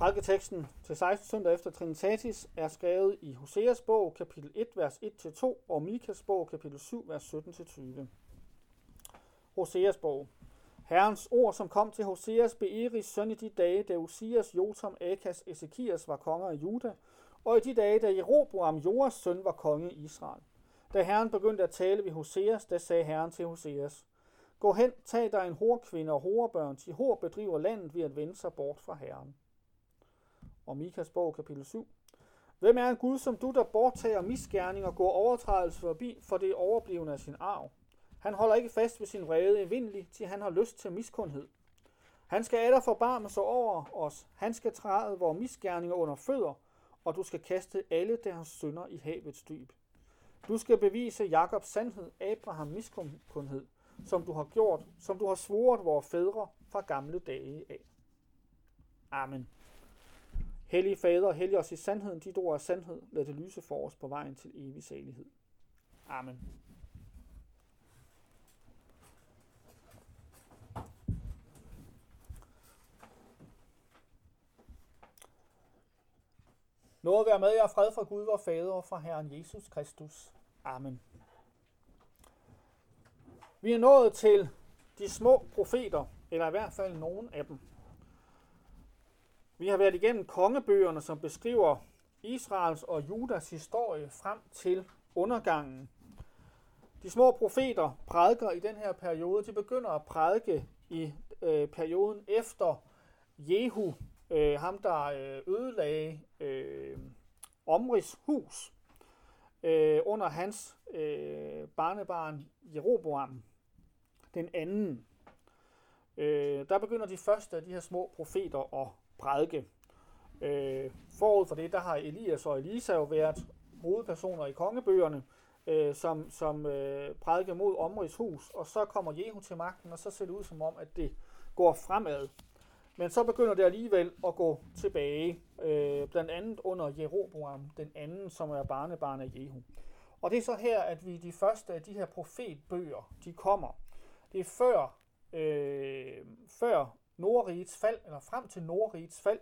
Prædiketeksten til 16. søndag efter Trinitatis er skrevet i Hoseas bog, kapitel 1, vers 1-2, og Mikas bog, kapitel 7, vers 17-20. Hoseas bog. Herrens ord, som kom til Hoseas Beeris søn i de dage, da Usias, Jotam, Akas, Ezekias var konger af Juda, og i de dage, da Jeroboam, Joas søn, var konge i Israel. Da Herren begyndte at tale ved Hoseas, da sagde Herren til Hoseas, Gå hen, tag dig en hårkvinde og horebørn, til hår bedriver landet ved at vende sig bort fra Herren og Mikas bog, kapitel 7. Hvem er en Gud som du, der borttager misgerning og går overtrædelse forbi, for det overblivende af sin arv? Han holder ikke fast ved sin vrede evindelig, til han har lyst til miskundhed. Han skal æder forbarme sig over os. Han skal træde vores misgerninger under fødder, og du skal kaste alle deres synder i havets dyb. Du skal bevise Jakobs sandhed, Abraham miskundhed, som du har gjort, som du har svoret vores fædre fra gamle dage af. Amen. Hellige Fader, hellig os i sandheden, dit ord er sandhed. Lad det lyse for os på vejen til evig salighed. Amen. Noget at være med jer fred fra Gud, vor Fader og fra Herren Jesus Kristus. Amen. Vi er nået til de små profeter, eller i hvert fald nogen af dem. Vi har været igennem kongebøgerne, som beskriver Israels og Judas historie frem til undergangen. De små profeter prædiker i den her periode. De begynder at prædike i øh, perioden efter Jehu, øh, ham der øh, ødelagde øh, Omris hus øh, under hans øh, barnebarn Jeroboam, den anden. Øh, der begynder de første af de her små profeter at prædike. Øh, forud for det, der har Elias og Elisa jo været hovedpersoner i kongebøgerne, øh, som, som øh, prædike mod Omris hus, og så kommer Jehu til magten, og så ser det ud som om, at det går fremad. Men så begynder det alligevel at gå tilbage, øh, blandt andet under Jeroboam, den anden, som er barnebarn af Jehu. Og det er så her, at vi de første af de her profetbøger, de kommer. Det er før, øh, før Nordrigets fald, eller frem til Nordrigets fald,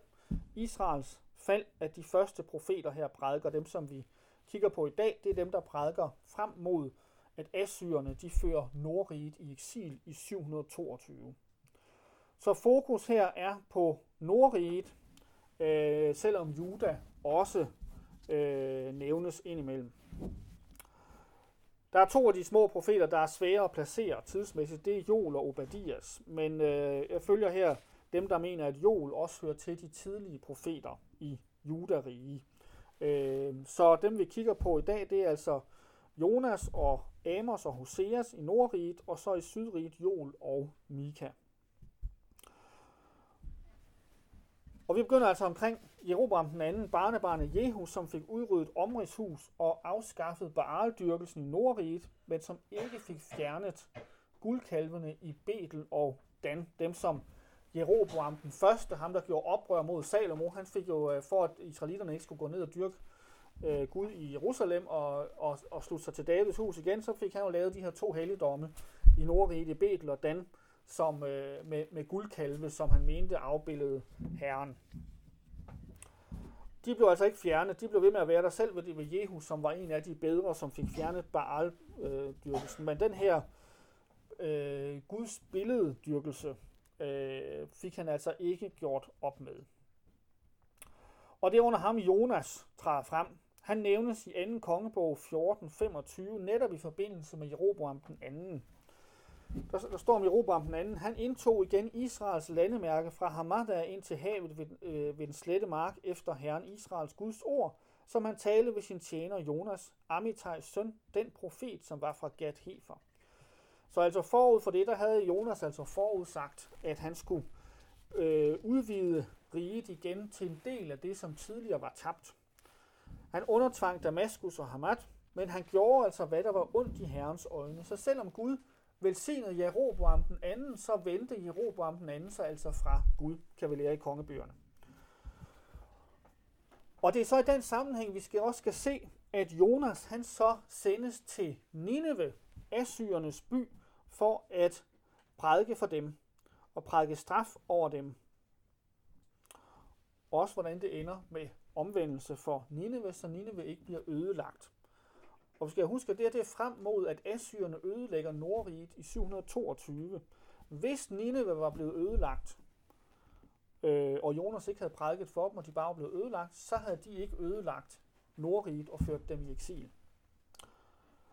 Israels fald, at de første profeter her prædiker, dem som vi kigger på i dag, det er dem, der prædiker frem mod, at assyrerne de fører Nordriget i eksil i 722. Så fokus her er på Nordriget, øh, selvom Juda også øh, nævnes indimellem. Der er to af de små profeter, der er svære at placere tidsmæssigt. Det er Joel og Obadias. Men øh, jeg følger her dem, der mener, at Joel også hører til de tidlige profeter i Judarige. Øh, så dem, vi kigger på i dag, det er altså Jonas og Amos og Hoseas i Nordriget, og så i Sydriget Joel og Mika. Og vi begynder altså omkring Jeroboam den anden, barnebarnet Jehu, som fik udryddet Omris hus og afskaffet baaldyrkelsen i Nordriget, men som ikke fik fjernet guldkalvene i Betel og Dan, dem som Jeroboam den første, ham der gjorde oprør mod Salomo, han fik jo, øh, for at israelitterne ikke skulle gå ned og dyrke øh, Gud i Jerusalem og, og, og slutte sig til Davids hus igen, så fik han jo lavet de her to helligdomme i Nordriget i Betel og Dan, som, øh, med, med guldkalve, som han mente afbildede Herren. De blev altså ikke fjernet, de blev ved med at være der selv ved, ved Jehu, som var en af de bedre, som fik fjernet Baal-dyrkelsen. Men den her øh, Guds billeddyrkelse øh, fik han altså ikke gjort op med. Og det er under ham Jonas træder frem. Han nævnes i 2. kongebog 14.25, netop i forbindelse med Jeroboam den anden. Der, der står om Jeroboam den anden. Han indtog igen Israels landemærke fra Hamada ind til havet ved, øh, ved den slette mark efter Herren Israels Guds ord, som han talte ved sin tjener Jonas, Amitais søn, den profet, som var fra Gad Hefer. Så altså forud for det, der havde Jonas altså forudsagt, at han skulle øh, udvide riget igen til en del af det, som tidligere var tabt. Han undertvang Damaskus og Hamad, men han gjorde altså, hvad der var ondt i Herrens øjne. Så selvom Gud velsignede Jeroboam den anden, så vendte Jeroboam den anden sig altså fra Gud, kan vi lære i kongebøgerne. Og det er så i den sammenhæng, vi skal også skal se, at Jonas han så sendes til Nineve, Assyrernes by, for at prædike for dem og prædike straf over dem. også hvordan det ender med omvendelse for Nineve, så Nineve ikke bliver ødelagt. Og vi skal huske, at det, her, det er frem mod, at Assyrerne ødelægger Nordriget i 722. Hvis Nineve var blevet ødelagt, øh, og Jonas ikke havde prædiket for dem, og de bare var blevet ødelagt, så havde de ikke ødelagt Nordriget og ført dem i eksil.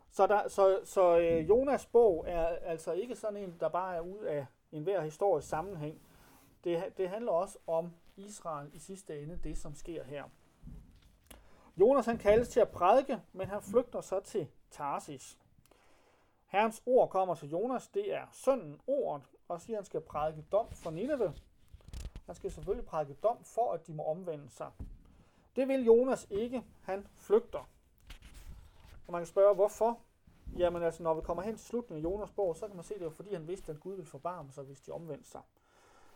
Så, der, så, så øh, Jonas bog er altså ikke sådan en, der bare er ud af enhver historisk sammenhæng. Det, det handler også om Israel i sidste ende, det som sker her. Jonas han kaldes til at prædike, men han flygter så til Tarsis. Herrens ord kommer til Jonas, det er sønnen ordet, og siger, at han skal prædike dom for Nineve. Han skal selvfølgelig prædike dom for, at de må omvende sig. Det vil Jonas ikke. Han flygter. Og man kan spørge, hvorfor? Jamen altså, når vi kommer hen til slutningen af Jonas bog, så kan man se, at det var fordi, han vidste, at Gud ville forbarme sig, hvis de omvendte sig.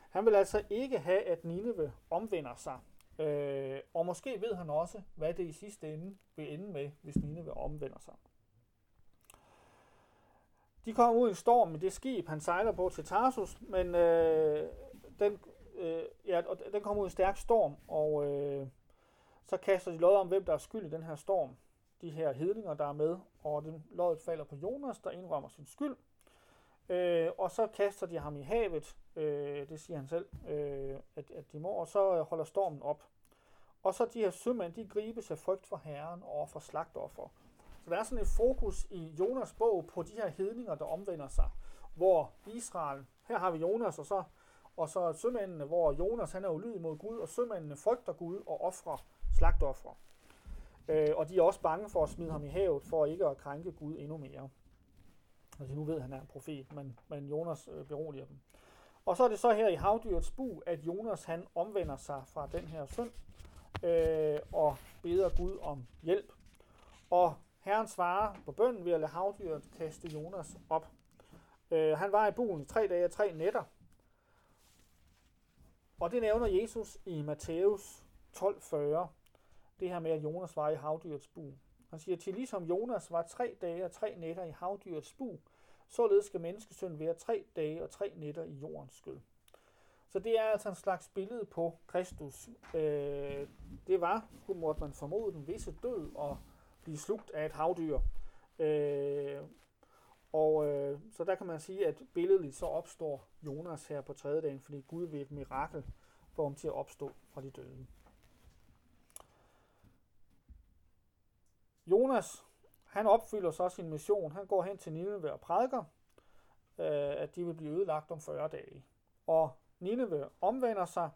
Han vil altså ikke have, at Nineve omvender sig. Øh, og måske ved han også, hvad det i sidste ende vil ende med, hvis Nineve omvender sig. De kommer ud i en storm med det skib, han sejler på til Tarsus, men øh, den, øh, ja, og den kommer ud i en stærk storm, og øh, så kaster de lod om, hvem der er skyld i den her storm. De her hedninger, der er med, og den loddet falder på Jonas, der indrømmer sin skyld. Øh, og så kaster de ham i havet, øh, det siger han selv, øh, at, at de må, og så øh, holder stormen op. Og så de her sømænd, de gribes af frygt for Herren og for slagtoffer. Så der er sådan et fokus i Jonas bog på de her hedninger, der omvender sig, hvor Israel, her har vi Jonas, og så, og så sømændene, hvor Jonas han er ulydig mod Gud, og sømændene frygter Gud og offrer slagtoffer. Øh, og de er også bange for at smide ham i havet, for ikke at krænke Gud endnu mere. Altså nu ved han, at han er en profet, men, men Jonas øh, beroliger dem. Og så er det så her i havdyrets bu, at Jonas han omvender sig fra den her synd øh, og beder Gud om hjælp. Og Herren svarer på bønden ved at lade havdyret kaste Jonas op. Øh, han var i buen i tre dage og tre nætter. Og det nævner Jesus i Matthæus 12:40. Det her med, at Jonas var i havdyrets bu. Han siger, til ligesom Jonas var tre dage og tre nætter i havdyrets bu, således skal menneskesøn være tre dage og tre nætter i jordens skød. Så det er altså en slags billede på Kristus. Øh, det var, måtte man formode, den visse død og blive slugt af et havdyr. Øh, og øh, så der kan man sige, at billedligt så opstår Jonas her på tredje dagen, fordi Gud ved et mirakel får ham til at opstå fra de døde. Jonas, han opfylder så sin mission. Han går hen til Nineve og prædiker, øh, at de vil blive ødelagt om 40 dage. Og Nineve omvender sig.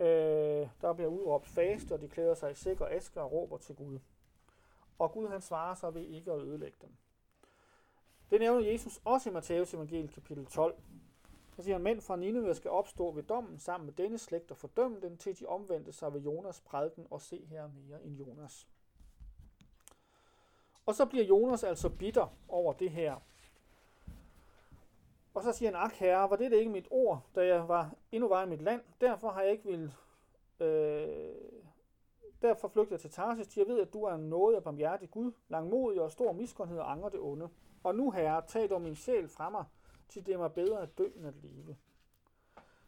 Øh, der bliver udråbt fast, og de klæder sig i sikker aske og råber til Gud. Og Gud han svarer sig ved ikke at ødelægge dem. Det nævner Jesus også i Matteus evangeliet kapitel 12. Der siger han, mænd fra Nineve skal opstå ved dommen sammen med denne slægt og fordømme den, til de omvendte sig ved Jonas prædiken og se her mere end Jonas. Og så bliver Jonas altså bitter over det her. Og så siger han, ak herre, var det ikke mit ord, da jeg var endnu var i mit land? Derfor har jeg ikke vil øh, derfor flygter jeg til Tarsis. Jeg ved, at du er en nåde af barmhjertig Gud, langmodig og stor miskundhed og anger det onde. Og nu, herre, tag dog min sjæl fra mig, til det er mig bedre at dø end at leve.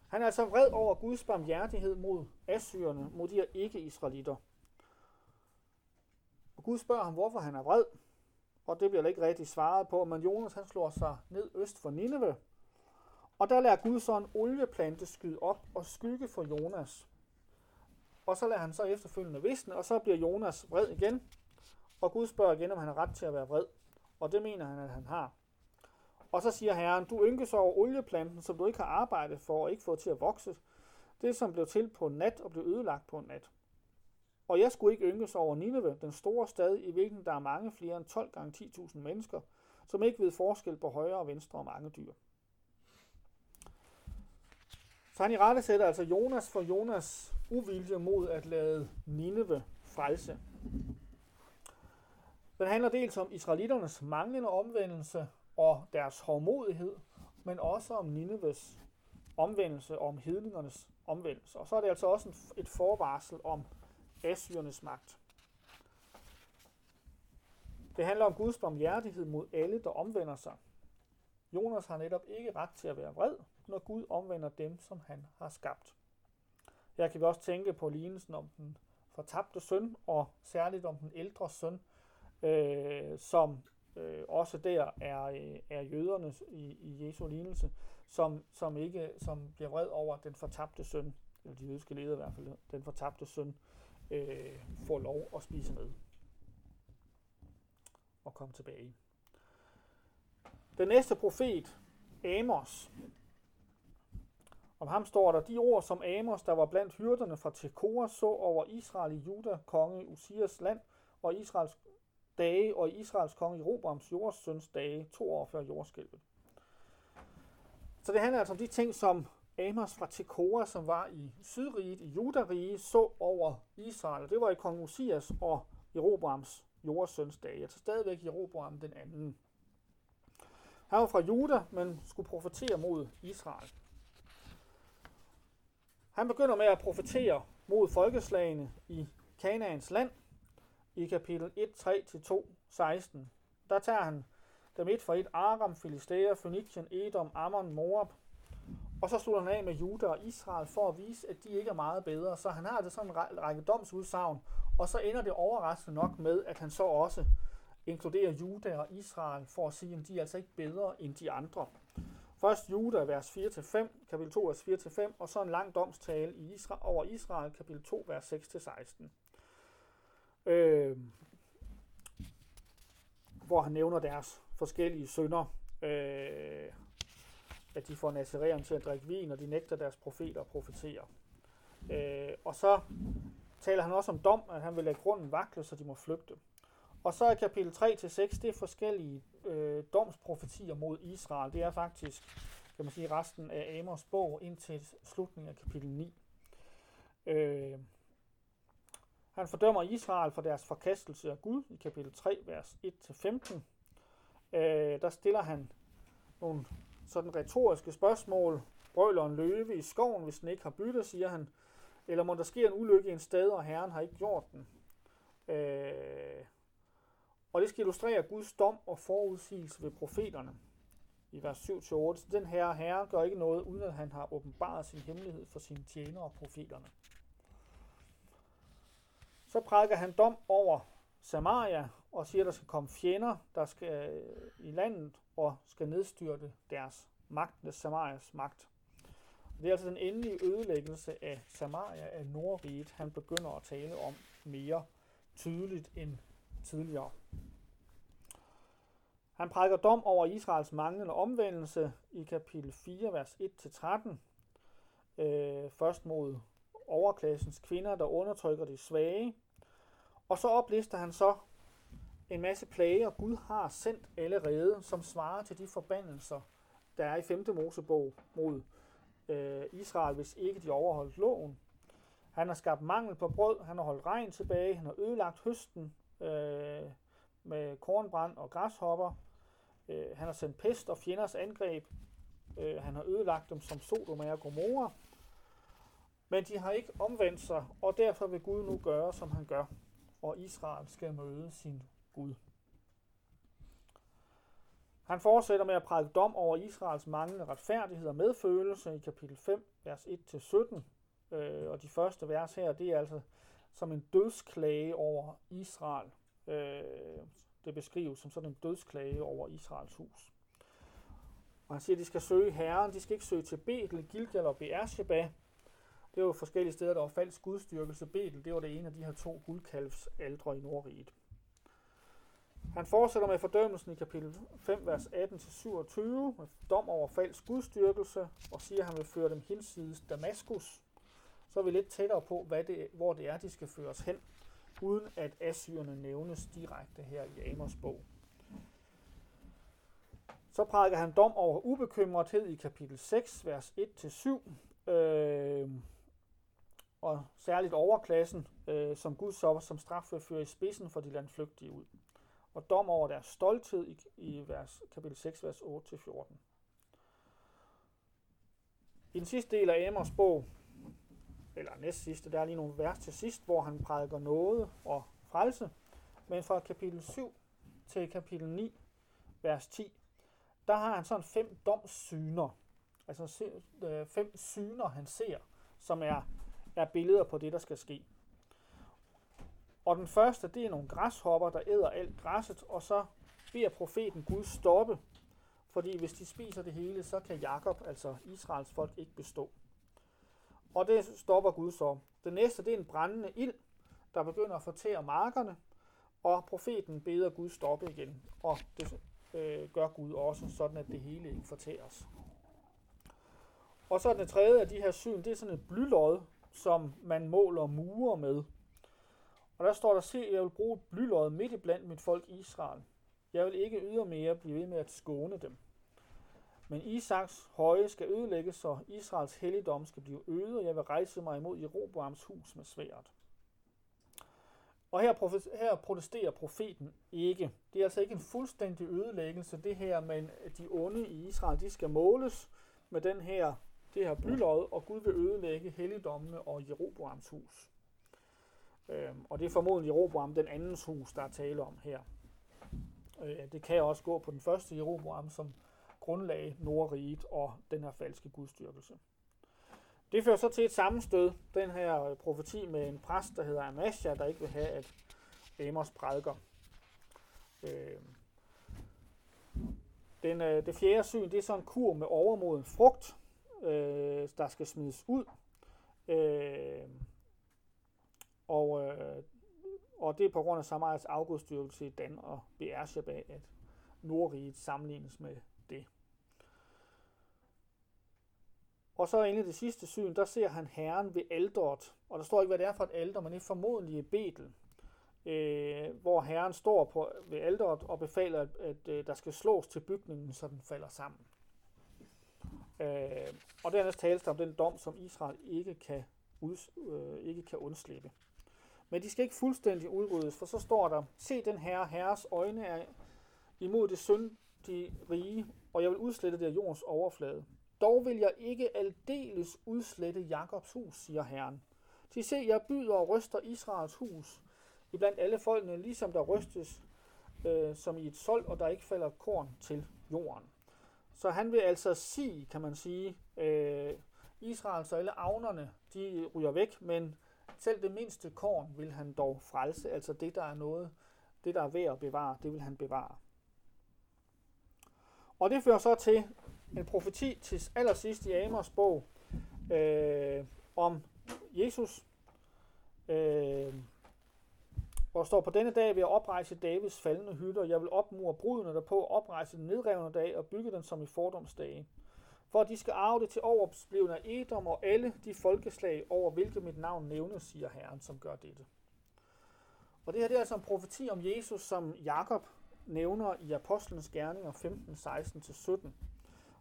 Han er altså vred over Guds barmhjertighed mod assyrerne, mod de her ikke-israelitter. Og Gud spørger ham, hvorfor han er vred, og det bliver der ikke rigtig svaret på, men Jonas han slår sig ned øst for Nineve, og der lader Gud så en olieplante skyde op og skygge for Jonas. Og så lader han så efterfølgende visne, og så bliver Jonas vred igen, og Gud spørger igen, om han har ret til at være vred. Og det mener han, at han har. Og så siger Herren, du ynkes over olieplanten, som du ikke har arbejdet for og ikke fået til at vokse. Det, som blev til på en nat og blev ødelagt på en nat. Og jeg skulle ikke ynkes over Nineve, den store stad, i hvilken der er mange flere end 12 gange 10.000 mennesker, som ikke ved forskel på højre og venstre og mange dyr. Så han i rette sætter altså Jonas for Jonas uvilje mod at lade Nineve frelse. Den handler dels om israeliternes manglende omvendelse og deres hårdmodighed, men også om Nineves omvendelse og om hedningernes omvendelse. Og så er det altså også et forvarsel om Assyrernes magt. Det handler om Guds barmhjertighed mod alle, der omvender sig. Jonas har netop ikke ret til at være vred, når Gud omvender dem, som han har skabt. Her kan vi også tænke på lignelsen om den fortabte søn, og særligt om den ældre søn, øh, som øh, også der er, øh, er jøderne i, i Jesu lignelse, som, som ikke som bliver vred over den fortabte søn, eller de jødiske ledere i hvert fald, den fortabte søn, øh, Øh, får lov at spise med og komme tilbage. Den næste profet, Amos, om ham står der, de ord, som Amos, der var blandt hyrderne fra Tekoa, så over Israel i Juda, konge Usias land, og Israels dage, og Israels konge Jerobams jordsøns dage, to år før jordskælvet. Så det handler altså om de ting, som Amos fra Tekoa, som var i Sydriget, i Judarige, så over Israel. Det var i kong Osias og Jeroboams jordsøns dage. Altså stadigvæk Jeroboam den anden. Han var fra Juda, men skulle profetere mod Israel. Han begynder med at profetere mod folkeslagene i Kanaans land i kapitel 1, 3-2, 16. Der tager han dem et for et Aram, Filistea, Phoenicien, Edom, Ammon, Moab. Og så slutter han af med Juda og Israel for at vise, at de ikke er meget bedre. Så han har det sådan en række domsudsagn, og så ender det overraskende nok med, at han så også inkluderer Juda og Israel for at sige, at de er altså ikke bedre end de andre. Først Juda, vers 4-5, kapitel 2, vers 4-5, og så en lang domstale i Israel, over Israel, kapitel 2, vers 6-16. Øh, hvor han nævner deres forskellige sønder, øh, at de får Nazareeren til at drikke vin, og de nægter deres profeter at profetere. Øh, og så taler han også om dom, at han vil lade grunden vakle, så de må flygte. Og så er kapitel 3-6, det er forskellige øh, domsprofetier mod Israel. Det er faktisk, kan man sige, resten af Amos bog indtil slutningen af kapitel 9. Øh, han fordømmer Israel for deres forkastelse af Gud i kapitel 3, vers 1-15. Øh, der stiller han nogle sådan retoriske spørgsmål. Brøler en løve i skoven, hvis den ikke har byttet, siger han. Eller må der ske en ulykke i en sted, og Herren har ikke gjort den. Øh, og det skal illustrere Guds dom og forudsigelse ved profeterne i vers 7-8. Så Den her herre gør ikke noget, uden at han har åbenbaret sin hemmelighed for sine tjenere og profeterne. Så prædiker han dom over Samaria og siger, at der skal komme fjender, der skal øh, i landet og skal nedstyrte deres magt, det Samarias magt. Det er altså den endelige ødelæggelse af Samaria af Nordriget, han begynder at tale om mere tydeligt end tidligere. Han prædiker dom over Israels manglende omvendelse i kapitel 4, vers 1-13. Øh, først mod overklassens kvinder, der undertrykker de svage. Og så oplister han så en masse plager, Gud har sendt allerede, som svarer til de forbandelser, der er i 5. Mosebog mod øh, Israel, hvis ikke de overholdt loven. Han har skabt mangel på brød, han har holdt regn tilbage, han har ødelagt høsten øh, med kornbrand og græshopper. Øh, han har sendt pest og fjenders angreb. Øh, han har ødelagt dem som Sodom og Gomorra. Men de har ikke omvendt sig, og derfor vil Gud nu gøre, som han gør. Og Israel skal møde sin Gud. Han fortsætter med at prædike dom over Israels manglende retfærdighed og medfølelse i kapitel 5, vers 1-17. Øh, og de første vers her, det er altså som en dødsklage over Israel. Øh, det beskrives som sådan en dødsklage over Israels hus. Og han siger, at de skal søge Herren, de skal ikke søge til Betel, Gilgal og Beersheba. Det var jo forskellige steder, der var falsk gudstyrkelse. Betel, det var det ene af de her to guldkalvsaldre i Nordriget. Han fortsætter med fordømmelsen i kapitel 5, vers 18-27, med dom over falsk gudstyrkelse, og siger, at han vil føre dem hinsides Damaskus. Så er vi lidt tættere på, hvad det, hvor det er, de skal føres hen, uden at assyrerne nævnes direkte her i Amos bog. Så prædiker han dom over ubekymrethed i kapitel 6, vers 1-7, øh, og særligt overklassen, øh, som Gud så som straf vil føre i spidsen for de landflygtige ud og dom over deres stolthed i, i vers, kapitel 6, vers 8-14. I den sidste del af Amos bog, eller næst sidste, der er lige nogle vers til sidst, hvor han prædiker noget og frelse. Men fra kapitel 7 til kapitel 9, vers 10, der har han sådan fem domssyner. Altså øh, fem syner, han ser, som er er billeder på det, der skal ske. Og den første, det er nogle græshopper, der æder alt græsset, og så beder profeten Gud stoppe, fordi hvis de spiser det hele, så kan Jakob, altså Israels folk, ikke bestå. Og det stopper Gud så. Det næste, det er en brændende ild, der begynder at fortære markerne, og profeten beder Gud stoppe igen, og det øh, gør Gud også, sådan at det hele ikke fortæres. Og så den tredje af de her syn, det er sådan et blylod, som man måler mure med. Og der står der, se, jeg vil bruge blylod midt i blandt mit folk Israel. Jeg vil ikke ydermere blive ved med at skåne dem. Men Isaks høje skal ødelægges, så Israels helligdom skal blive øget, og jeg vil rejse mig imod Jeroboams hus med sværet. Og her, her protesterer profeten ikke. Det er altså ikke en fuldstændig ødelæggelse, det her, men de onde i Israel, de skal måles med den her, det her blylod, og Gud vil ødelægge helligdommene og Jeroboams hus. Øhm, og det er formodentlig Jeroboam, den andens hus, der er tale om her. Øh, det kan også gå på den første Jeroboam, som grundlag Nordriget og den her falske gudstyrkelse. Det fører så til et sammenstød, den her øh, profeti med en præst, der hedder Amasja, der ikke vil have, at Amos prædiker. Øh, den, øh, det fjerde syn, det er så en kur med overmoden frugt, øh, der skal smides ud. Øh, og, øh, og det er på grund af samarbejds afgudstyrkelse i Dan og Beersheba, at Nordriget sammenlignes med det. Og så inde i det sidste syn, der ser han herren ved alderet. Og der står ikke, hvad det er for et alder, men det er formodentlig Betel. Øh, hvor herren står på, ved alderet og befaler, at, at, øh, der skal slås til bygningen, så den falder sammen. Øh, og dernæst tales der om den dom, som Israel ikke kan, øh, ikke kan undslippe. Men de skal ikke fuldstændig udryddes, for så står der, se den herre, herres øjne er imod det syndige rige, og jeg vil udslette det af jordens overflade. Dog vil jeg ikke aldeles udslette Jakobs hus, siger Herren. Til se, jeg byder og ryster Israels hus iblandt alle folkene, ligesom der rystes øh, som i et sold, og der ikke falder korn til jorden. Så han vil altså sige, kan man sige, øh, Israels og alle avnerne, de ryger væk, men selv det mindste korn vil han dog frelse, altså det, der er noget, det, der er værd at bevare, det vil han bevare. Og det fører så til en profeti til allersidst i Amos bog øh, om Jesus, øh, hvor står, på denne dag vil jeg oprejse Davids faldende hytter, jeg vil opmure brudene derpå, oprejse den nedrevne dag og bygge den som i fordomsdage. For at de skal arve det til overblivende af Edom og alle de folkeslag, over hvilke mit navn nævnes, siger Herren, som gør dette. Og det her det er altså en profeti om Jesus, som Jakob nævner i Apostlenes Gerninger 15, 16-17,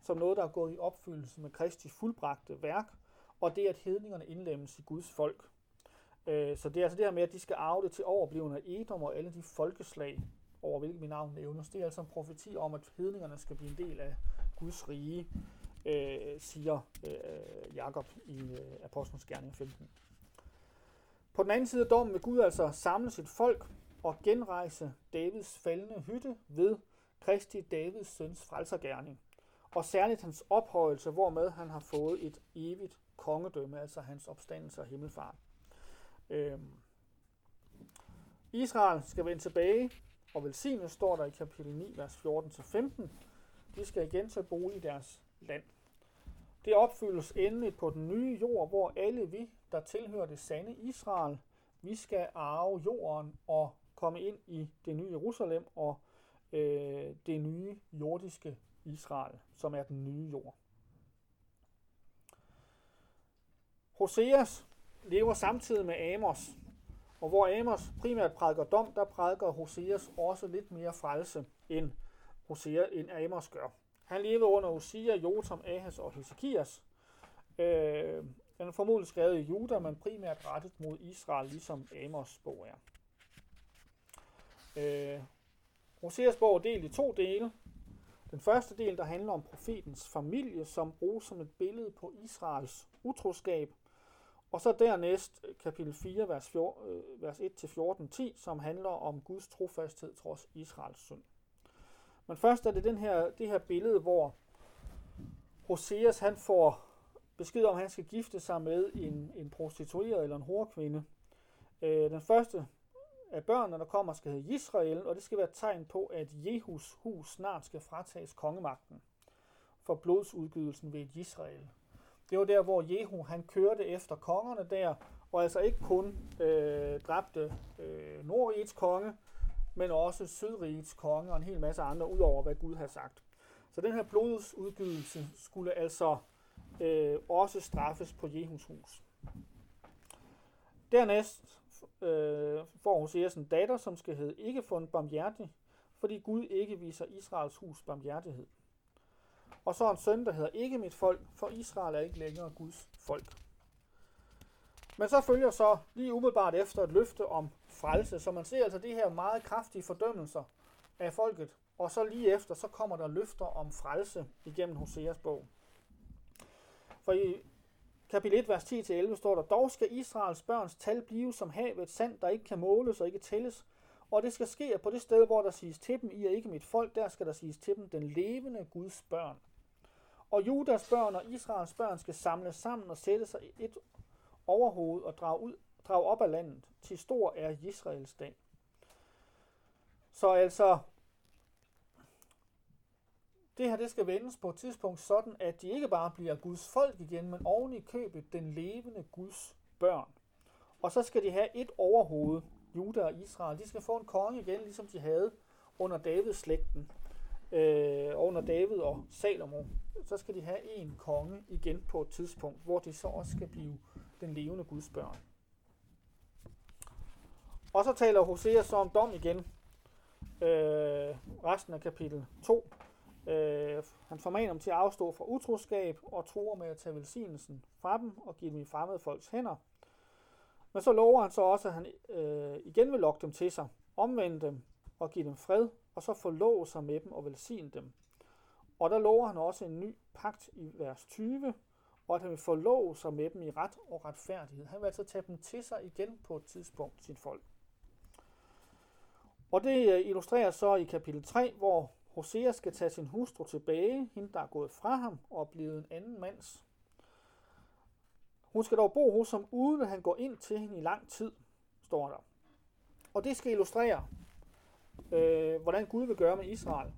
som noget, der er gået i opfyldelse med Kristi fuldbragte værk, og det, at hedningerne indlemmes i Guds folk. Øh, så det er altså det her med, at de skal arve det til overblivende af Edom og alle de folkeslag, over hvilke mit navn nævnes. Det er altså en profeti om, at hedningerne skal blive en del af Guds rige, øh, siger øh, Jakob i øh, Apostlenes Gerninger 15. På den anden side af dommen vil Gud altså samle sit folk og genrejse Davids faldende hytte ved Kristi Davids søns frelsergærning. Og særligt hans ophøjelse, hvormed han har fået et evigt kongedømme, altså hans opstandelse og himmelfart. Øhm. Israel skal vende tilbage, og velsignet står der i kapitel 9, vers 14-15. De skal igen tage bolig i deres land. Det opfyldes endeligt på den nye jord, hvor alle vi, der tilhører det sande Israel, vi skal arve jorden og komme ind i det nye Jerusalem og øh, det nye jordiske Israel, som er den nye jord. Hoseas lever samtidig med Amos, og hvor Amos primært prædiker dom, der prædiker Hoseas også lidt mere frelse, end, Hosea, end Amos gør. Han levede under Osia, Jotam, Ahas og Hezekias. Øh, den er formodentlig skrevet i Juda, men primært rettet mod Israel, ligesom Amos bog er. Øh, Hoseas bog er delt i to dele. Den første del, der handler om profetens familie, som bruges som et billede på Israels utroskab. Og så dernæst øh, kapitel 4, vers, 4, øh, vers 1-14, 10, som handler om Guds trofasthed trods Israels synd. Men først er det den her, det her billede, hvor Hoseas han får besked om, at han skal gifte sig med en, en prostitueret eller en horkvinde. Øh, den første af børnene, der kommer, skal hedde Israel, og det skal være et tegn på, at Jehus hus snart skal fratages kongemagten for blodsudgydelsen ved et Israel. Det var der, hvor Jehu han kørte efter kongerne der, og altså ikke kun øh, dræbte øh, Nordrigets konge, men også Sydrigets konge og en hel masse andre, udover hvad Gud har sagt. Så den her blodsudgydelse skulle altså øh, også straffes på Jehus hus. Dernæst øh, får Hoseas en datter, som skal hedde ikke fundet barmhjertig, fordi Gud ikke viser Israels hus barmhjertighed. Og så en søn, der hedder ikke mit folk, for Israel er ikke længere Guds folk. Men så følger så lige umiddelbart efter et løfte om frelse, så man ser altså de her meget kraftige fordømmelser af folket, og så lige efter, så kommer der løfter om frelse igennem Hoseas bog. For i kapitel 1, vers 10-11 står der, Dog skal Israels børns tal blive som havet sand, der ikke kan måles og ikke tælles, og det skal ske på det sted, hvor der siges til dem, I er ikke mit folk, der skal der siges til dem, den levende Guds børn. Og Judas børn og Israels børn skal samles sammen og sætte sig et overhoved og drage, ud, drag op af landet. Til stor er Israels dag. Så altså, det her det skal vendes på et tidspunkt sådan, at de ikke bare bliver Guds folk igen, men oven i købet den levende Guds børn. Og så skal de have et overhoved, Juda og Israel. De skal få en konge igen, ligesom de havde under Davids slægten, øh, under David og Salomo. Så skal de have en konge igen på et tidspunkt, hvor de så også skal blive den levende Guds børn. Og så taler Hosea så om dom igen. Øh, resten af kapitel 2. Øh, han formaner dem til at afstå fra utroskab og tror med at tage velsignelsen fra dem og give dem i fremmede folks hænder. Men så lover han så også, at han øh, igen vil lokke dem til sig, omvende dem og give dem fred, og så forlove sig med dem og velsigne dem. Og der lover han også en ny pagt i vers 20, og at han vil forlove sig med dem i ret og retfærdighed. Han vil altså tage dem til sig igen på et tidspunkt, sit folk. Og det øh, illustreres så i kapitel 3, hvor Hosea skal tage sin hustru tilbage, hende der er gået fra ham og er blevet en anden mands. Hun skal dog bo hos ham, uden at han går ind til hende i lang tid, står der. Og det skal illustrere, øh, hvordan Gud vil gøre med Israel.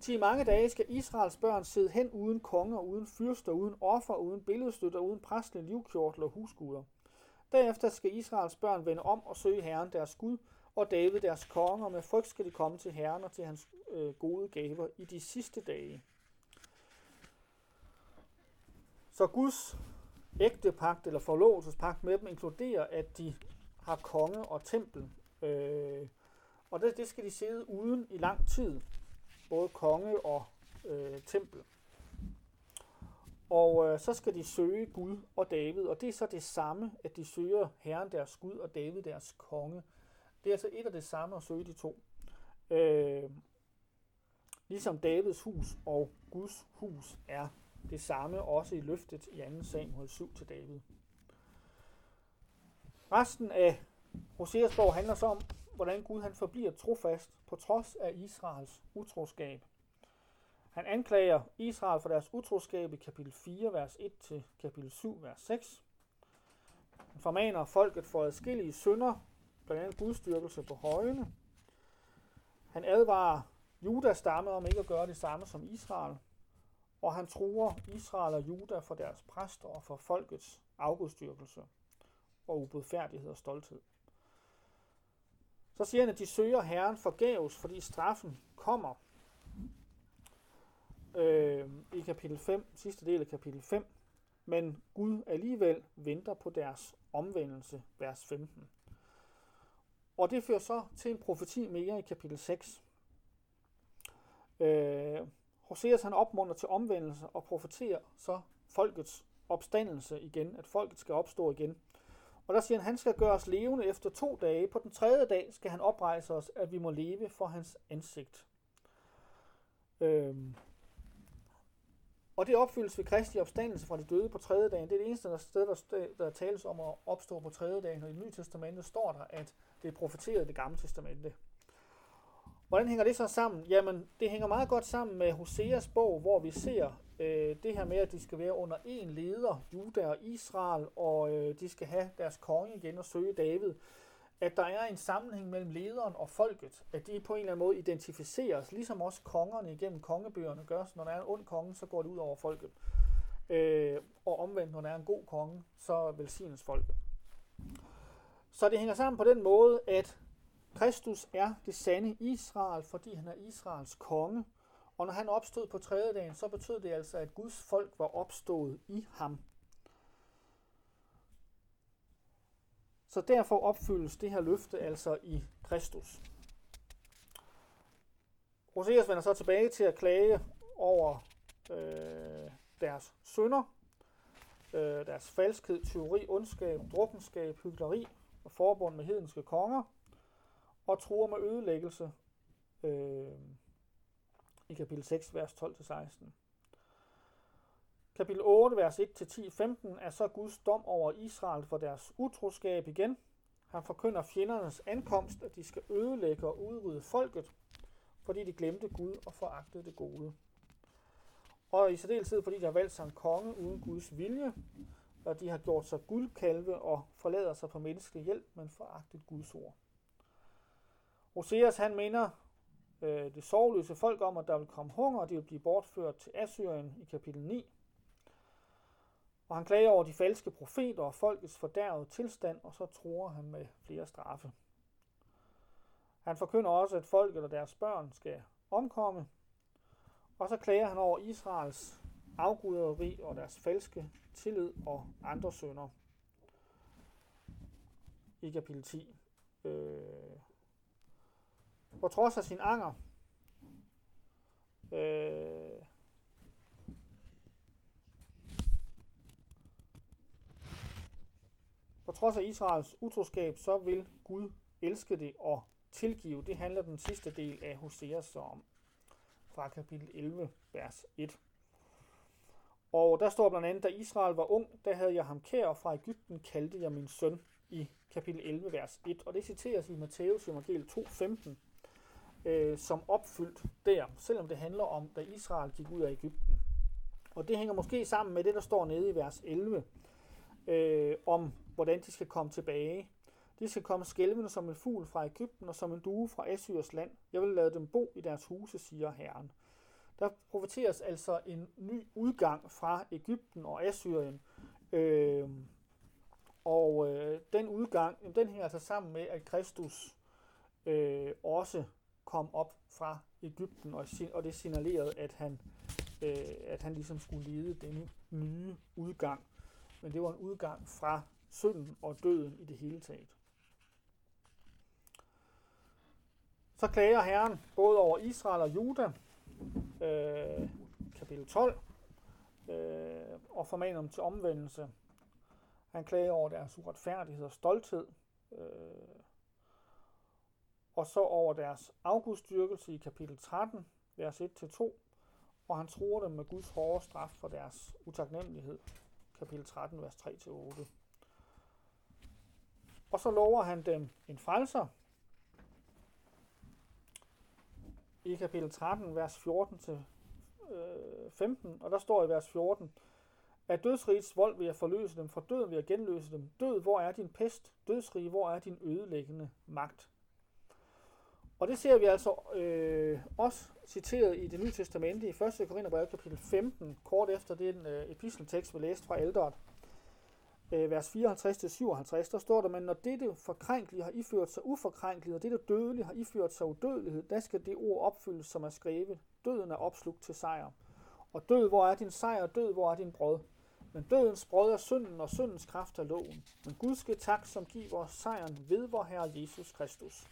Til i mange dage skal Israels børn sidde hen uden konger, uden fyrster, uden offer, uden billedstøtter, uden præstlige livkjortler og husguder. Derefter skal Israels børn vende om og søge Herren deres Gud, og David deres konge, og med frygt skal de komme til Herren og til hans øh, gode gaver i de sidste dage. Så Guds ægte pagt eller forlovelsespagt med dem inkluderer, at de har konge og tempel. Øh, og det, det skal de sidde uden i lang tid. Både konge og øh, tempel. Og øh, så skal de søge Gud og David, og det er så det samme, at de søger Herren deres Gud og David deres konge. Det er altså et af det samme at søge de to. Øh, ligesom Davids hus og Guds hus er det samme også i løftet i 2 Samuel 7 til David. Resten af Hoseas bog handler så om, hvordan Gud han forbliver trofast på trods af Israels utroskab. Han anklager Israel for deres utroskab i kapitel 4, vers 1 til kapitel 7, vers 6. Han formaner folket for adskillige synder, blandt andet gudstyrkelse på højene. Han advarer Judas stamme om ikke at gøre det samme som Israel, og han truer Israel og Juda for deres præster og for folkets afgudstyrkelse og ubudfærdighed og stolthed. Så siger han, at de søger Herren forgæves, fordi straffen kommer. Øh, I kapitel 5, sidste del af kapitel 5. Men Gud alligevel venter på deres omvendelse, vers 15. Og det fører så til en profeti mere i kapitel 6. Øh, Hoseas han opmunder til omvendelse og profeterer så folkets opstandelse igen, at folket skal opstå igen. Og der siger han, han skal gøre os levende efter to dage. På den tredje dag skal han oprejse os, at vi må leve for hans ansigt. Øhm. Og det opfyldes ved Kristi opstandelse fra de døde på tredje dagen. Det er det eneste der sted, der, der tales om at opstå på tredje dagen. Og i det nye testamente står der, at det er profeteret i det gamle testamente. Hvordan hænger det så sammen? Jamen, det hænger meget godt sammen med Hoseas bog, hvor vi ser øh, det her med, at de skal være under én leder, Juda og Israel, og øh, de skal have deres konge igen og søge David, at der er en sammenhæng mellem lederen og folket, at de på en eller anden måde identificeres, ligesom også kongerne igennem kongebøgerne gør, så når der er en ond konge, så går det ud over folket. Øh, og omvendt, når der er en god konge, så velsignes folket. Så det hænger sammen på den måde, at Kristus er det sande Israel, fordi han er Israels konge. Og når han opstod på tredje dagen, så betød det altså, at Guds folk var opstået i ham. Så derfor opfyldes det her løfte altså i Kristus. Hoseas vender så tilbage til at klage over øh, deres sønder, øh, deres falskhed, tyveri, ondskab, drukkenskab, hyggeleri og forbund med hedenske konger, og truer med ødelæggelse øh, i kapitel 6, vers 12-16. Kapitel 8, vers 1-10-15 er så Guds dom over Israel for deres utroskab igen. Han forkynder fjendernes ankomst, at de skal ødelægge og udrydde folket, fordi de glemte Gud og foragtede det gode. Og i særdeleshed fordi de har valgt sig en konge uden Guds vilje, og de har gjort sig guldkalve og forlader sig på menneskelig hjælp, men foragtet Guds ord. Oseas han minder øh, det sorgløse folk om, at der vil komme hunger, og de vil blive bortført til Assyrien i kapitel 9. Og han klager over de falske profeter og folkets fordærvede tilstand, og så tror han med flere straffe. Han forkynder også, at folket og deres børn skal omkomme, og så klager han over Israels afguderi og deres falske tillid og andre sønder i kapitel 10. Øh, på trods af sin anger, øh, på trods af Israels utroskab, så vil Gud elske det og tilgive. Det handler den sidste del af Hosea så om fra kapitel 11, vers 1. Og der står blandt andet, da Israel var ung, der havde jeg ham kær, og fra Ægypten kaldte jeg min søn i kapitel 11, vers 1. Og det citeres i Matthæus evangel 2.15 øh, som opfyldt der, selvom det handler om, da Israel gik ud af Ægypten. Og det hænger måske sammen med det, der står nede i vers 11, øh, om hvordan de skal komme tilbage. De skal komme skælvende som en fugl fra Ægypten og som en due fra Assyrs land. Jeg vil lade dem bo i deres huse, siger Herren. Der profeteres altså en ny udgang fra Ægypten og Assyrien. Øh, og øh, den udgang, den hænger altså sammen med, at Kristus øh, også kom op fra Ægypten, og, og det signalerede, at han, øh, at han ligesom skulle lede denne nye udgang. Men det var en udgang fra synden og døden i det hele taget. Så klager Herren både over Israel og Juda, øh, kapitel 12, øh, og formaner dem til omvendelse. Han klager over deres uretfærdighed og stolthed, øh, og så over deres afgudstyrkelse i kapitel 13, vers 1-2, og han tror dem med Guds hårde straf for deres utaknemmelighed, kapitel 13, vers 3-8. Og så lover han dem en frelser, i kapitel 13, vers 14 til øh, 15, og der står i vers 14, at dødsrigets vold vil jeg forløse dem, for død vil jeg genløse dem. Død, hvor er din pest? Dødsrig, hvor er din ødelæggende magt? Og det ser vi altså øh, også citeret i det nye testamente i 1. Korintherbrev kapitel 15, kort efter den øh, episteltekst, vi læste fra Ældret, Øh, vers 54-57, der står der, men når dette forkrænkelige har iført sig uforkrænkeligt, og dette dødelige har iført sig udødelighed, der skal det ord opfyldes, som er skrevet. Døden er opslugt til sejr. Og død, hvor er din sejr? Død, hvor er din brød? Men dødens brød er synden, og syndens kraft er loven. Men Gud skal tak, som giver os sejren ved vor Herre Jesus Kristus.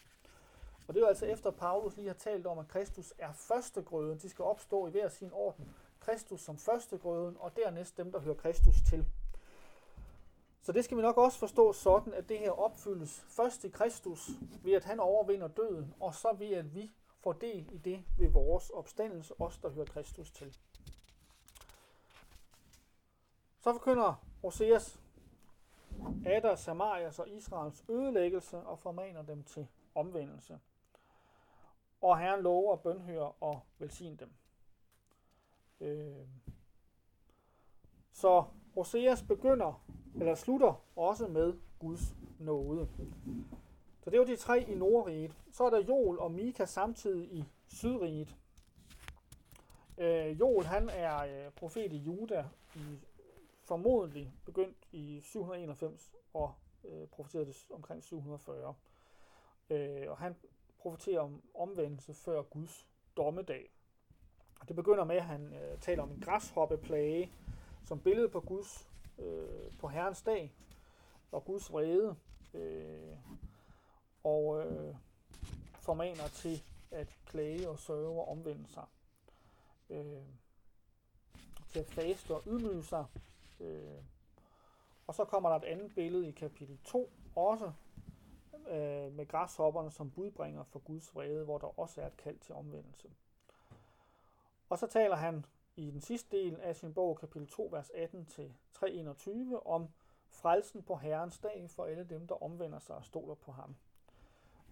Og det er jo altså efter Paulus lige har talt om, at Kristus er førstegrøden. De skal opstå i hver sin orden. Kristus som førstegrøden, og dernæst dem, der hører Kristus til. Så det skal vi nok også forstå sådan, at det her opfyldes først i Kristus, ved at han overvinder døden, og så ved at vi får del i det ved vores opstandelse, os der hører Kristus til. Så forkynder Hoseas Adar, Samarias og Israels ødelæggelse og formaner dem til omvendelse og Herren lover at bønhøre og velsigne dem. Øh, Så Hoseas begynder, eller slutter også med Guds nåde. Så det var de tre i Nordriget. Så er der Joel og Mika samtidig i Sydriget. Øh, Joel han er øh, profet i Juda, i, formodentlig begyndt i 791 og øh, profeterede det omkring 740. Øh, og han profeterer om omvendelse før Guds dommedag. Det begynder med, at han øh, taler om en græshoppeplage som billede på Guds, øh, på Herrens dag og Guds vrede. Øh, og øh, formaner til at klage og sørge og omvende sig. Øh, til at faste og ydmyge sig. Øh, og så kommer der et andet billede i kapitel 2, også øh, med græshopperne som budbringer for Guds vrede, hvor der også er et kald til omvendelse. Og så taler han i den sidste del af sin bog, kapitel 2, vers 18-321, om frelsen på Herrens dag for alle dem, der omvender sig og stoler på ham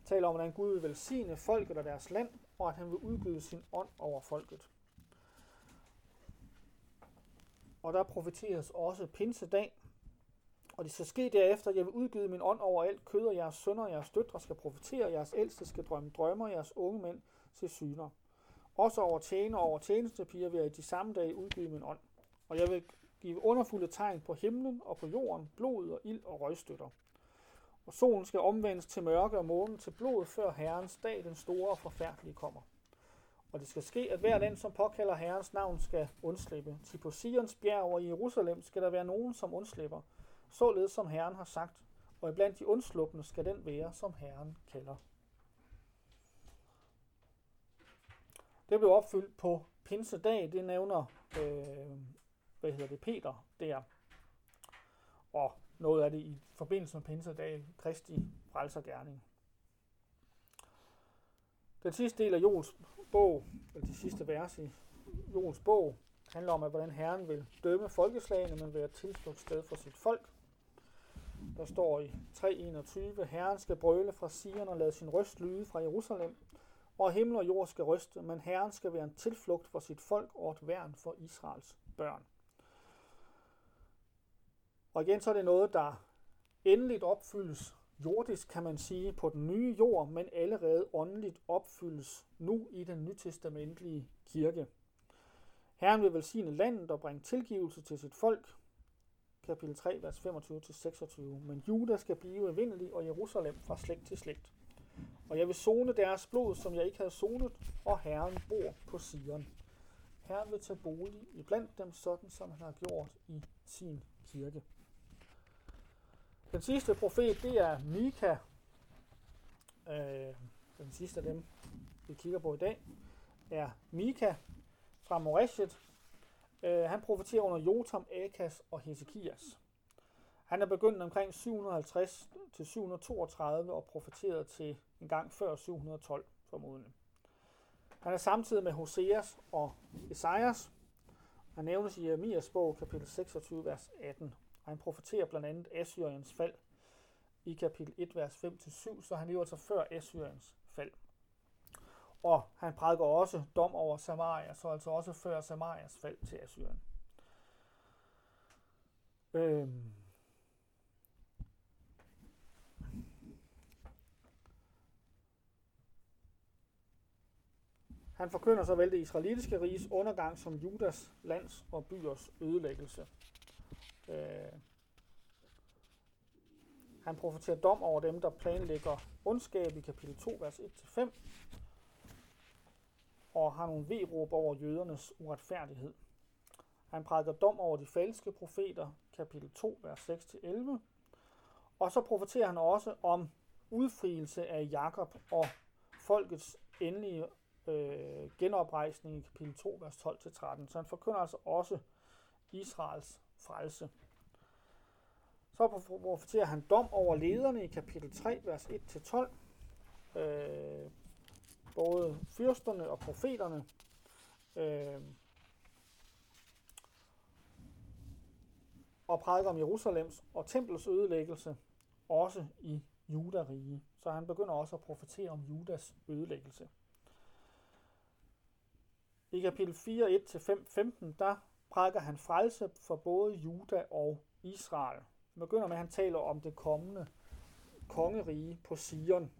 taler om, hvordan Gud vil velsigne folket og deres land, og at han vil udgyde sin ånd over folket. Og der profeteres også pinsedag, og det skal ske derefter, at jeg vil udgyde min ånd over alt kød, og jeres sønner og jeres døtre skal profetere, jeres ældste skal drømme drømmer, jeres unge mænd se syner. Også over tjener og over tjenestepiger vil jeg i de samme dage udgive min ånd. Og jeg vil give underfulde tegn på himlen og på jorden, blod og ild og røgstøtter. Og solen skal omvendes til mørke og månen til blod, før Herrens dag, den store og forfærdelige, kommer. Og det skal ske, at hver den, som påkalder Herrens navn, skal undslippe. Til på Sions bjerg og i Jerusalem skal der være nogen, som undslipper, således som Herren har sagt, og iblandt de undsluppende skal den være, som Herren kalder. Det blev opfyldt på pinsedag, det nævner øh, hvad hedder det, Peter der. Og noget af det i forbindelse med pinsedag, Kristi frelsergærning. Den sidste del af Jols bog, eller de sidste vers i Jols bog, handler om, at hvordan Herren vil dømme folkeslagene, men være sted for sit folk. Der står i 3.21, Herren skal brøle fra Sion og lade sin røst lyde fra Jerusalem, og himmel og jord skal ryste, men Herren skal være en tilflugt for sit folk og et værn for Israels børn. Og igen så er det noget, der endeligt opfyldes jordisk, kan man sige, på den nye jord, men allerede åndeligt opfyldes nu i den nytestamentlige kirke. Herren vil velsigne landet og bringe tilgivelse til sit folk. Kapitel 3, vers 25-26. Men Juda skal blive evindelig og Jerusalem fra slægt til slægt. Og jeg vil zone deres blod, som jeg ikke havde zonet, og Herren bor på Sion. Herren vil tage bolig i blandt dem, sådan som han har gjort i sin kirke. Den sidste profet, det er Mika. Øh, den sidste af dem, vi kigger på i dag, er Mika fra Moreshet. Øh, han profeterer under Jotam, Akas og Hesekias. Han er begyndt omkring 750 til 732 og profeteret til en gang før 712 formodentlig. Han er samtidig med Hoseas og Esajas. Han nævnes i Jeremias bog, kapitel 26, vers 18 og han profeterer blandt andet Assyriens fald i kapitel 1, vers 5-7, så han lever altså før Assyriens fald. Og han prædiker også dom over Samaria, så altså også før Samarias fald til Assyrien. Øhm. Han forkynder såvel det israelitiske riges undergang som Judas lands og byers ødelæggelse. Øh, han profeterer dom over dem, der planlægger ondskab i kapitel 2, vers 1-5, og har nogle vedråb over jødernes uretfærdighed. Han prædiker dom over de falske profeter, kapitel 2, vers 6-11, og så profeterer han også om udfrielse af Jakob og folkets endelige øh, genoprejsning i kapitel 2, vers 12-13. Så han forkynder altså også Israels frelse. Så profeterer han dom over lederne i kapitel 3, vers 1-12. Øh, både fyrsterne og profeterne. Øh, og prædiker om Jerusalems og templets ødelæggelse, også i Judarige. Så han begynder også at profetere om Judas ødelæggelse. I kapitel 4, 1-5, 15, der prædiker han frelse for både Juda og Israel. Han begynder med, at han taler om det kommende kongerige på Sion.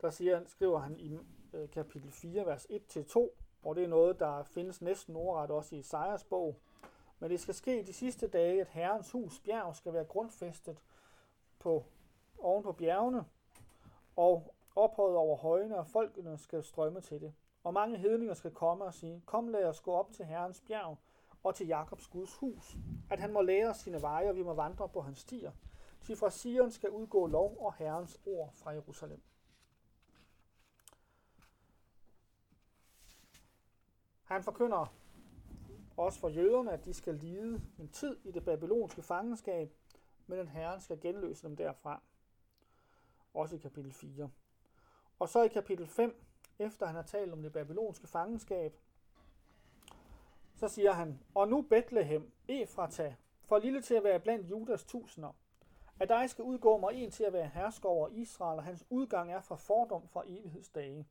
Der siger, skriver han i øh, kapitel 4, vers 1-2, og det er noget, der findes næsten ordret også i Isaias bog. Men det skal ske de sidste dage, at Herrens hus bjerg skal være grundfæstet på, oven på bjergene, og ophøjet over højene, og folkene skal strømme til det. Og mange hedninger skal komme og sige, kom lad os gå op til Herrens bjerg og til Jakobs Guds hus, at han må lære os sine veje, og vi må vandre på hans stier. Til fra Sion skal udgå lov og Herrens ord fra Jerusalem. Han forkynder også for jøderne, at de skal lide en tid i det babylonske fangenskab, men at Herren skal genløse dem derfra. Også i kapitel 4. Og så i kapitel 5, efter han har talt om det babylonske fangenskab, så siger han, og nu Bethlehem, Efrata, for lille til at være blandt Judas tusinder, at dig skal udgå mig en til at være hersker over Israel, og hans udgang er fra fordom fra evighedsdage.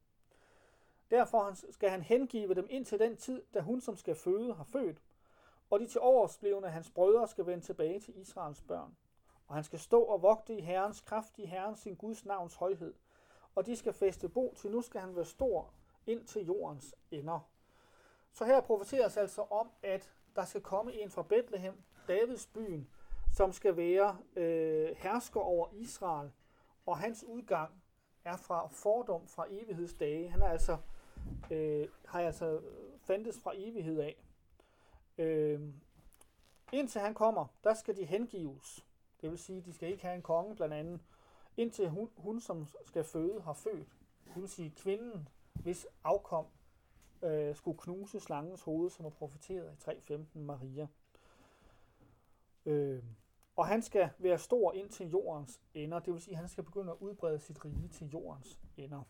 Derfor skal han hengive dem ind til den tid, da hun, som skal føde, har født, og de til oversblevende hans brødre skal vende tilbage til Israels børn. Og han skal stå og vogte i Herrens kraft, i Herrens sin Guds navns højhed. Og de skal feste bo, til nu skal han være stor ind til jordens ender. Så her profeteres altså om, at der skal komme en fra Bethlehem, Davids byen, som skal være øh, hersker over Israel, og hans udgang er fra fordom fra evighedsdage. Han er altså øh, har altså fandtes fra evighed af. Øh, indtil han kommer, der skal de hengives. Det vil sige, de skal ikke have en konge blandt andet, indtil hun, hun som skal føde, har født. Det vil sige, kvinden, hvis afkom øh, skulle knuse slangens hoved, som er profeteret i 3.15 Maria. Øh, og han skal være stor ind til jordens ender, det vil sige, at han skal begynde at udbrede sit rige til jordens ender.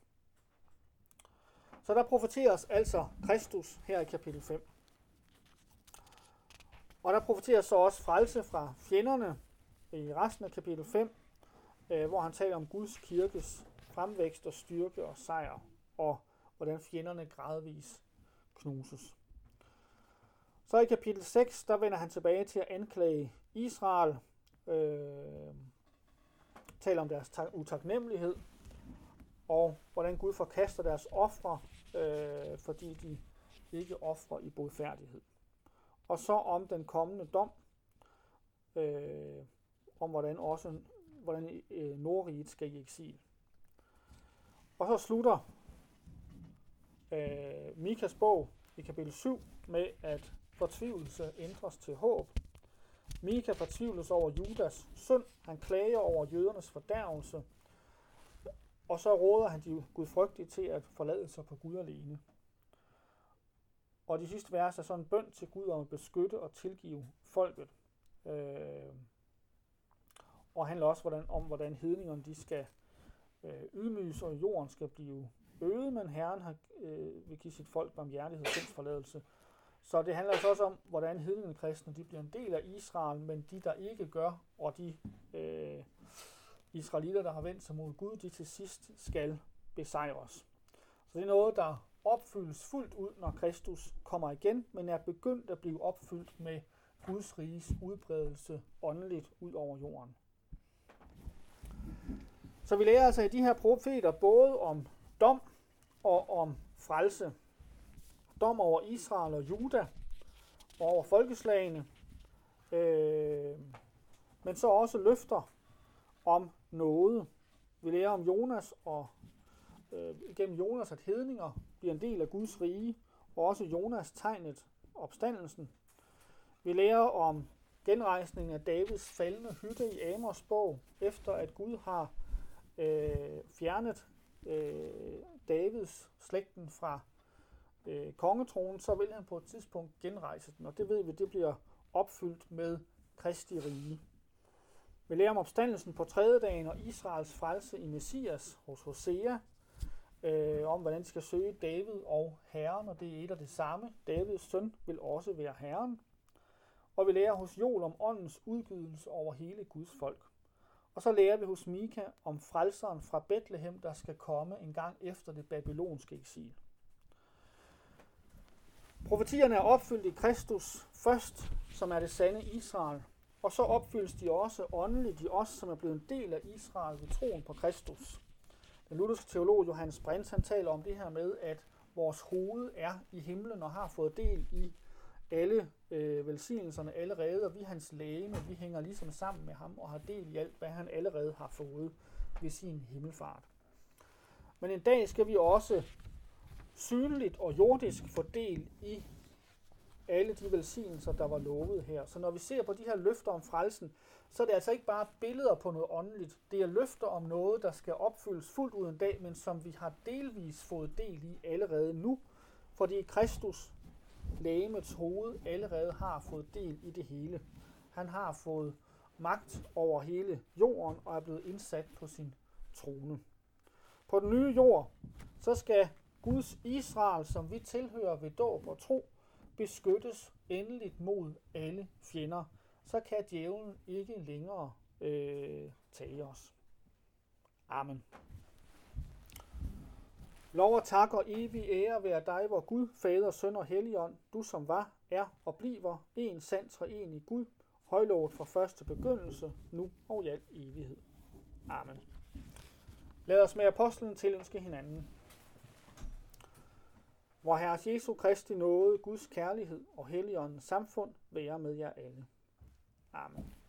Så der profeteres altså Kristus her i kapitel 5. Og der profeteres så også frelse fra fjenderne i resten af kapitel 5, øh, hvor han taler om Guds kirkes fremvækst og styrke og sejr, og hvordan fjenderne gradvis knuses. Så i kapitel 6, der vender han tilbage til at anklage Israel, øh, taler om deres utaknemmelighed, og hvordan Gud forkaster deres ofre, øh, fordi de ikke ofrer i bodfærdighed. Og så om den kommende dom, øh, om hvordan også hvordan øh, Nordriget skal i eksil. Og så slutter øh, Mikas bog i kapitel 7 med, at fortvivlelse ændres til håb. Mika fortvivles over Judas synd. Han klager over jødernes fordærvelse. Og så råder han de gudfrygtige til at forlade sig på Gud alene. Og de sidste vers er så en bøn til Gud om at beskytte og tilgive folket. Øh, og handler også hvordan, om, hvordan hedningerne de skal øh, ydmyges, og jorden skal blive øget, men Herren har, øh, vil give sit folk barmhjertighed og forladelse. Så det handler altså også om, hvordan hedningene kristne de bliver en del af Israel, men de, der ikke gør, og de øh, israelitter, der har vendt sig mod Gud, de til sidst skal besejres. Så det er noget, der opfyldes fuldt ud, når Kristus kommer igen, men er begyndt at blive opfyldt med Guds riges udbredelse åndeligt ud over jorden. Så vi lærer altså i de her profeter både om dom og om frelse. Dom over Israel og Juda og over folkeslagene, øh, men så også løfter om noget. Vi lærer om Jonas og øh, gennem Jonas, at hedninger bliver en del af Guds rige, og også Jonas tegnet opstandelsen. Vi lærer om genrejsningen af Davids faldende hytte i Amors bog, efter at Gud har øh, fjernet øh, Davids slægten fra øh, kongetronen, så vil han på et tidspunkt genrejse den, og det ved vi, det bliver opfyldt med Kristi rige. Vi lærer om opstandelsen på tredje dagen og Israels frelse i Messias hos Hosea, øh, om hvordan de skal søge David og Herren, og det er et og det samme. Davids søn vil også være Herren. Og vi lærer hos Joel om åndens udgydelse over hele Guds folk. Og så lærer vi hos Mika om frelseren fra Bethlehem, der skal komme en gang efter det babylonske eksil. Profetierne er opfyldt i Kristus først, som er det sande Israel, og så opfyldes de også åndeligt i os, som er blevet en del af Israel ved troen på Kristus. Den lutherske teolog Johannes Brins, han taler om det her med, at vores hoved er i himlen og har fået del i alle øh, velsignelserne allerede, og vi hans læge, vi hænger ligesom sammen med ham og har del i alt, hvad han allerede har fået ved sin himmelfart. Men en dag skal vi også synligt og jordisk få del i alle de velsignelser, der var lovet her. Så når vi ser på de her løfter om frelsen, så er det altså ikke bare billeder på noget åndeligt. Det er løfter om noget, der skal opfyldes fuldt ud en dag, men som vi har delvis fået del i allerede nu, fordi Kristus, lægemets hoved, allerede har fået del i det hele. Han har fået magt over hele jorden og er blevet indsat på sin trone. På den nye jord, så skal Guds Israel, som vi tilhører ved dåb og tro, beskyttes endeligt mod alle fjender. Så kan djævlen ikke længere øh, tage os. Amen. Lov og tak og evig ære være dig, hvor Gud, Fader, Søn og Helligånd, du som var, er og bliver en sand i Gud, højlovet fra første begyndelse, nu og i al evighed. Amen. Lad os med apostlen tilønske hinanden. Hvor Herres Jesu Kristi nåde, Guds kærlighed og Helligåndens samfund være med jer alle. Amen.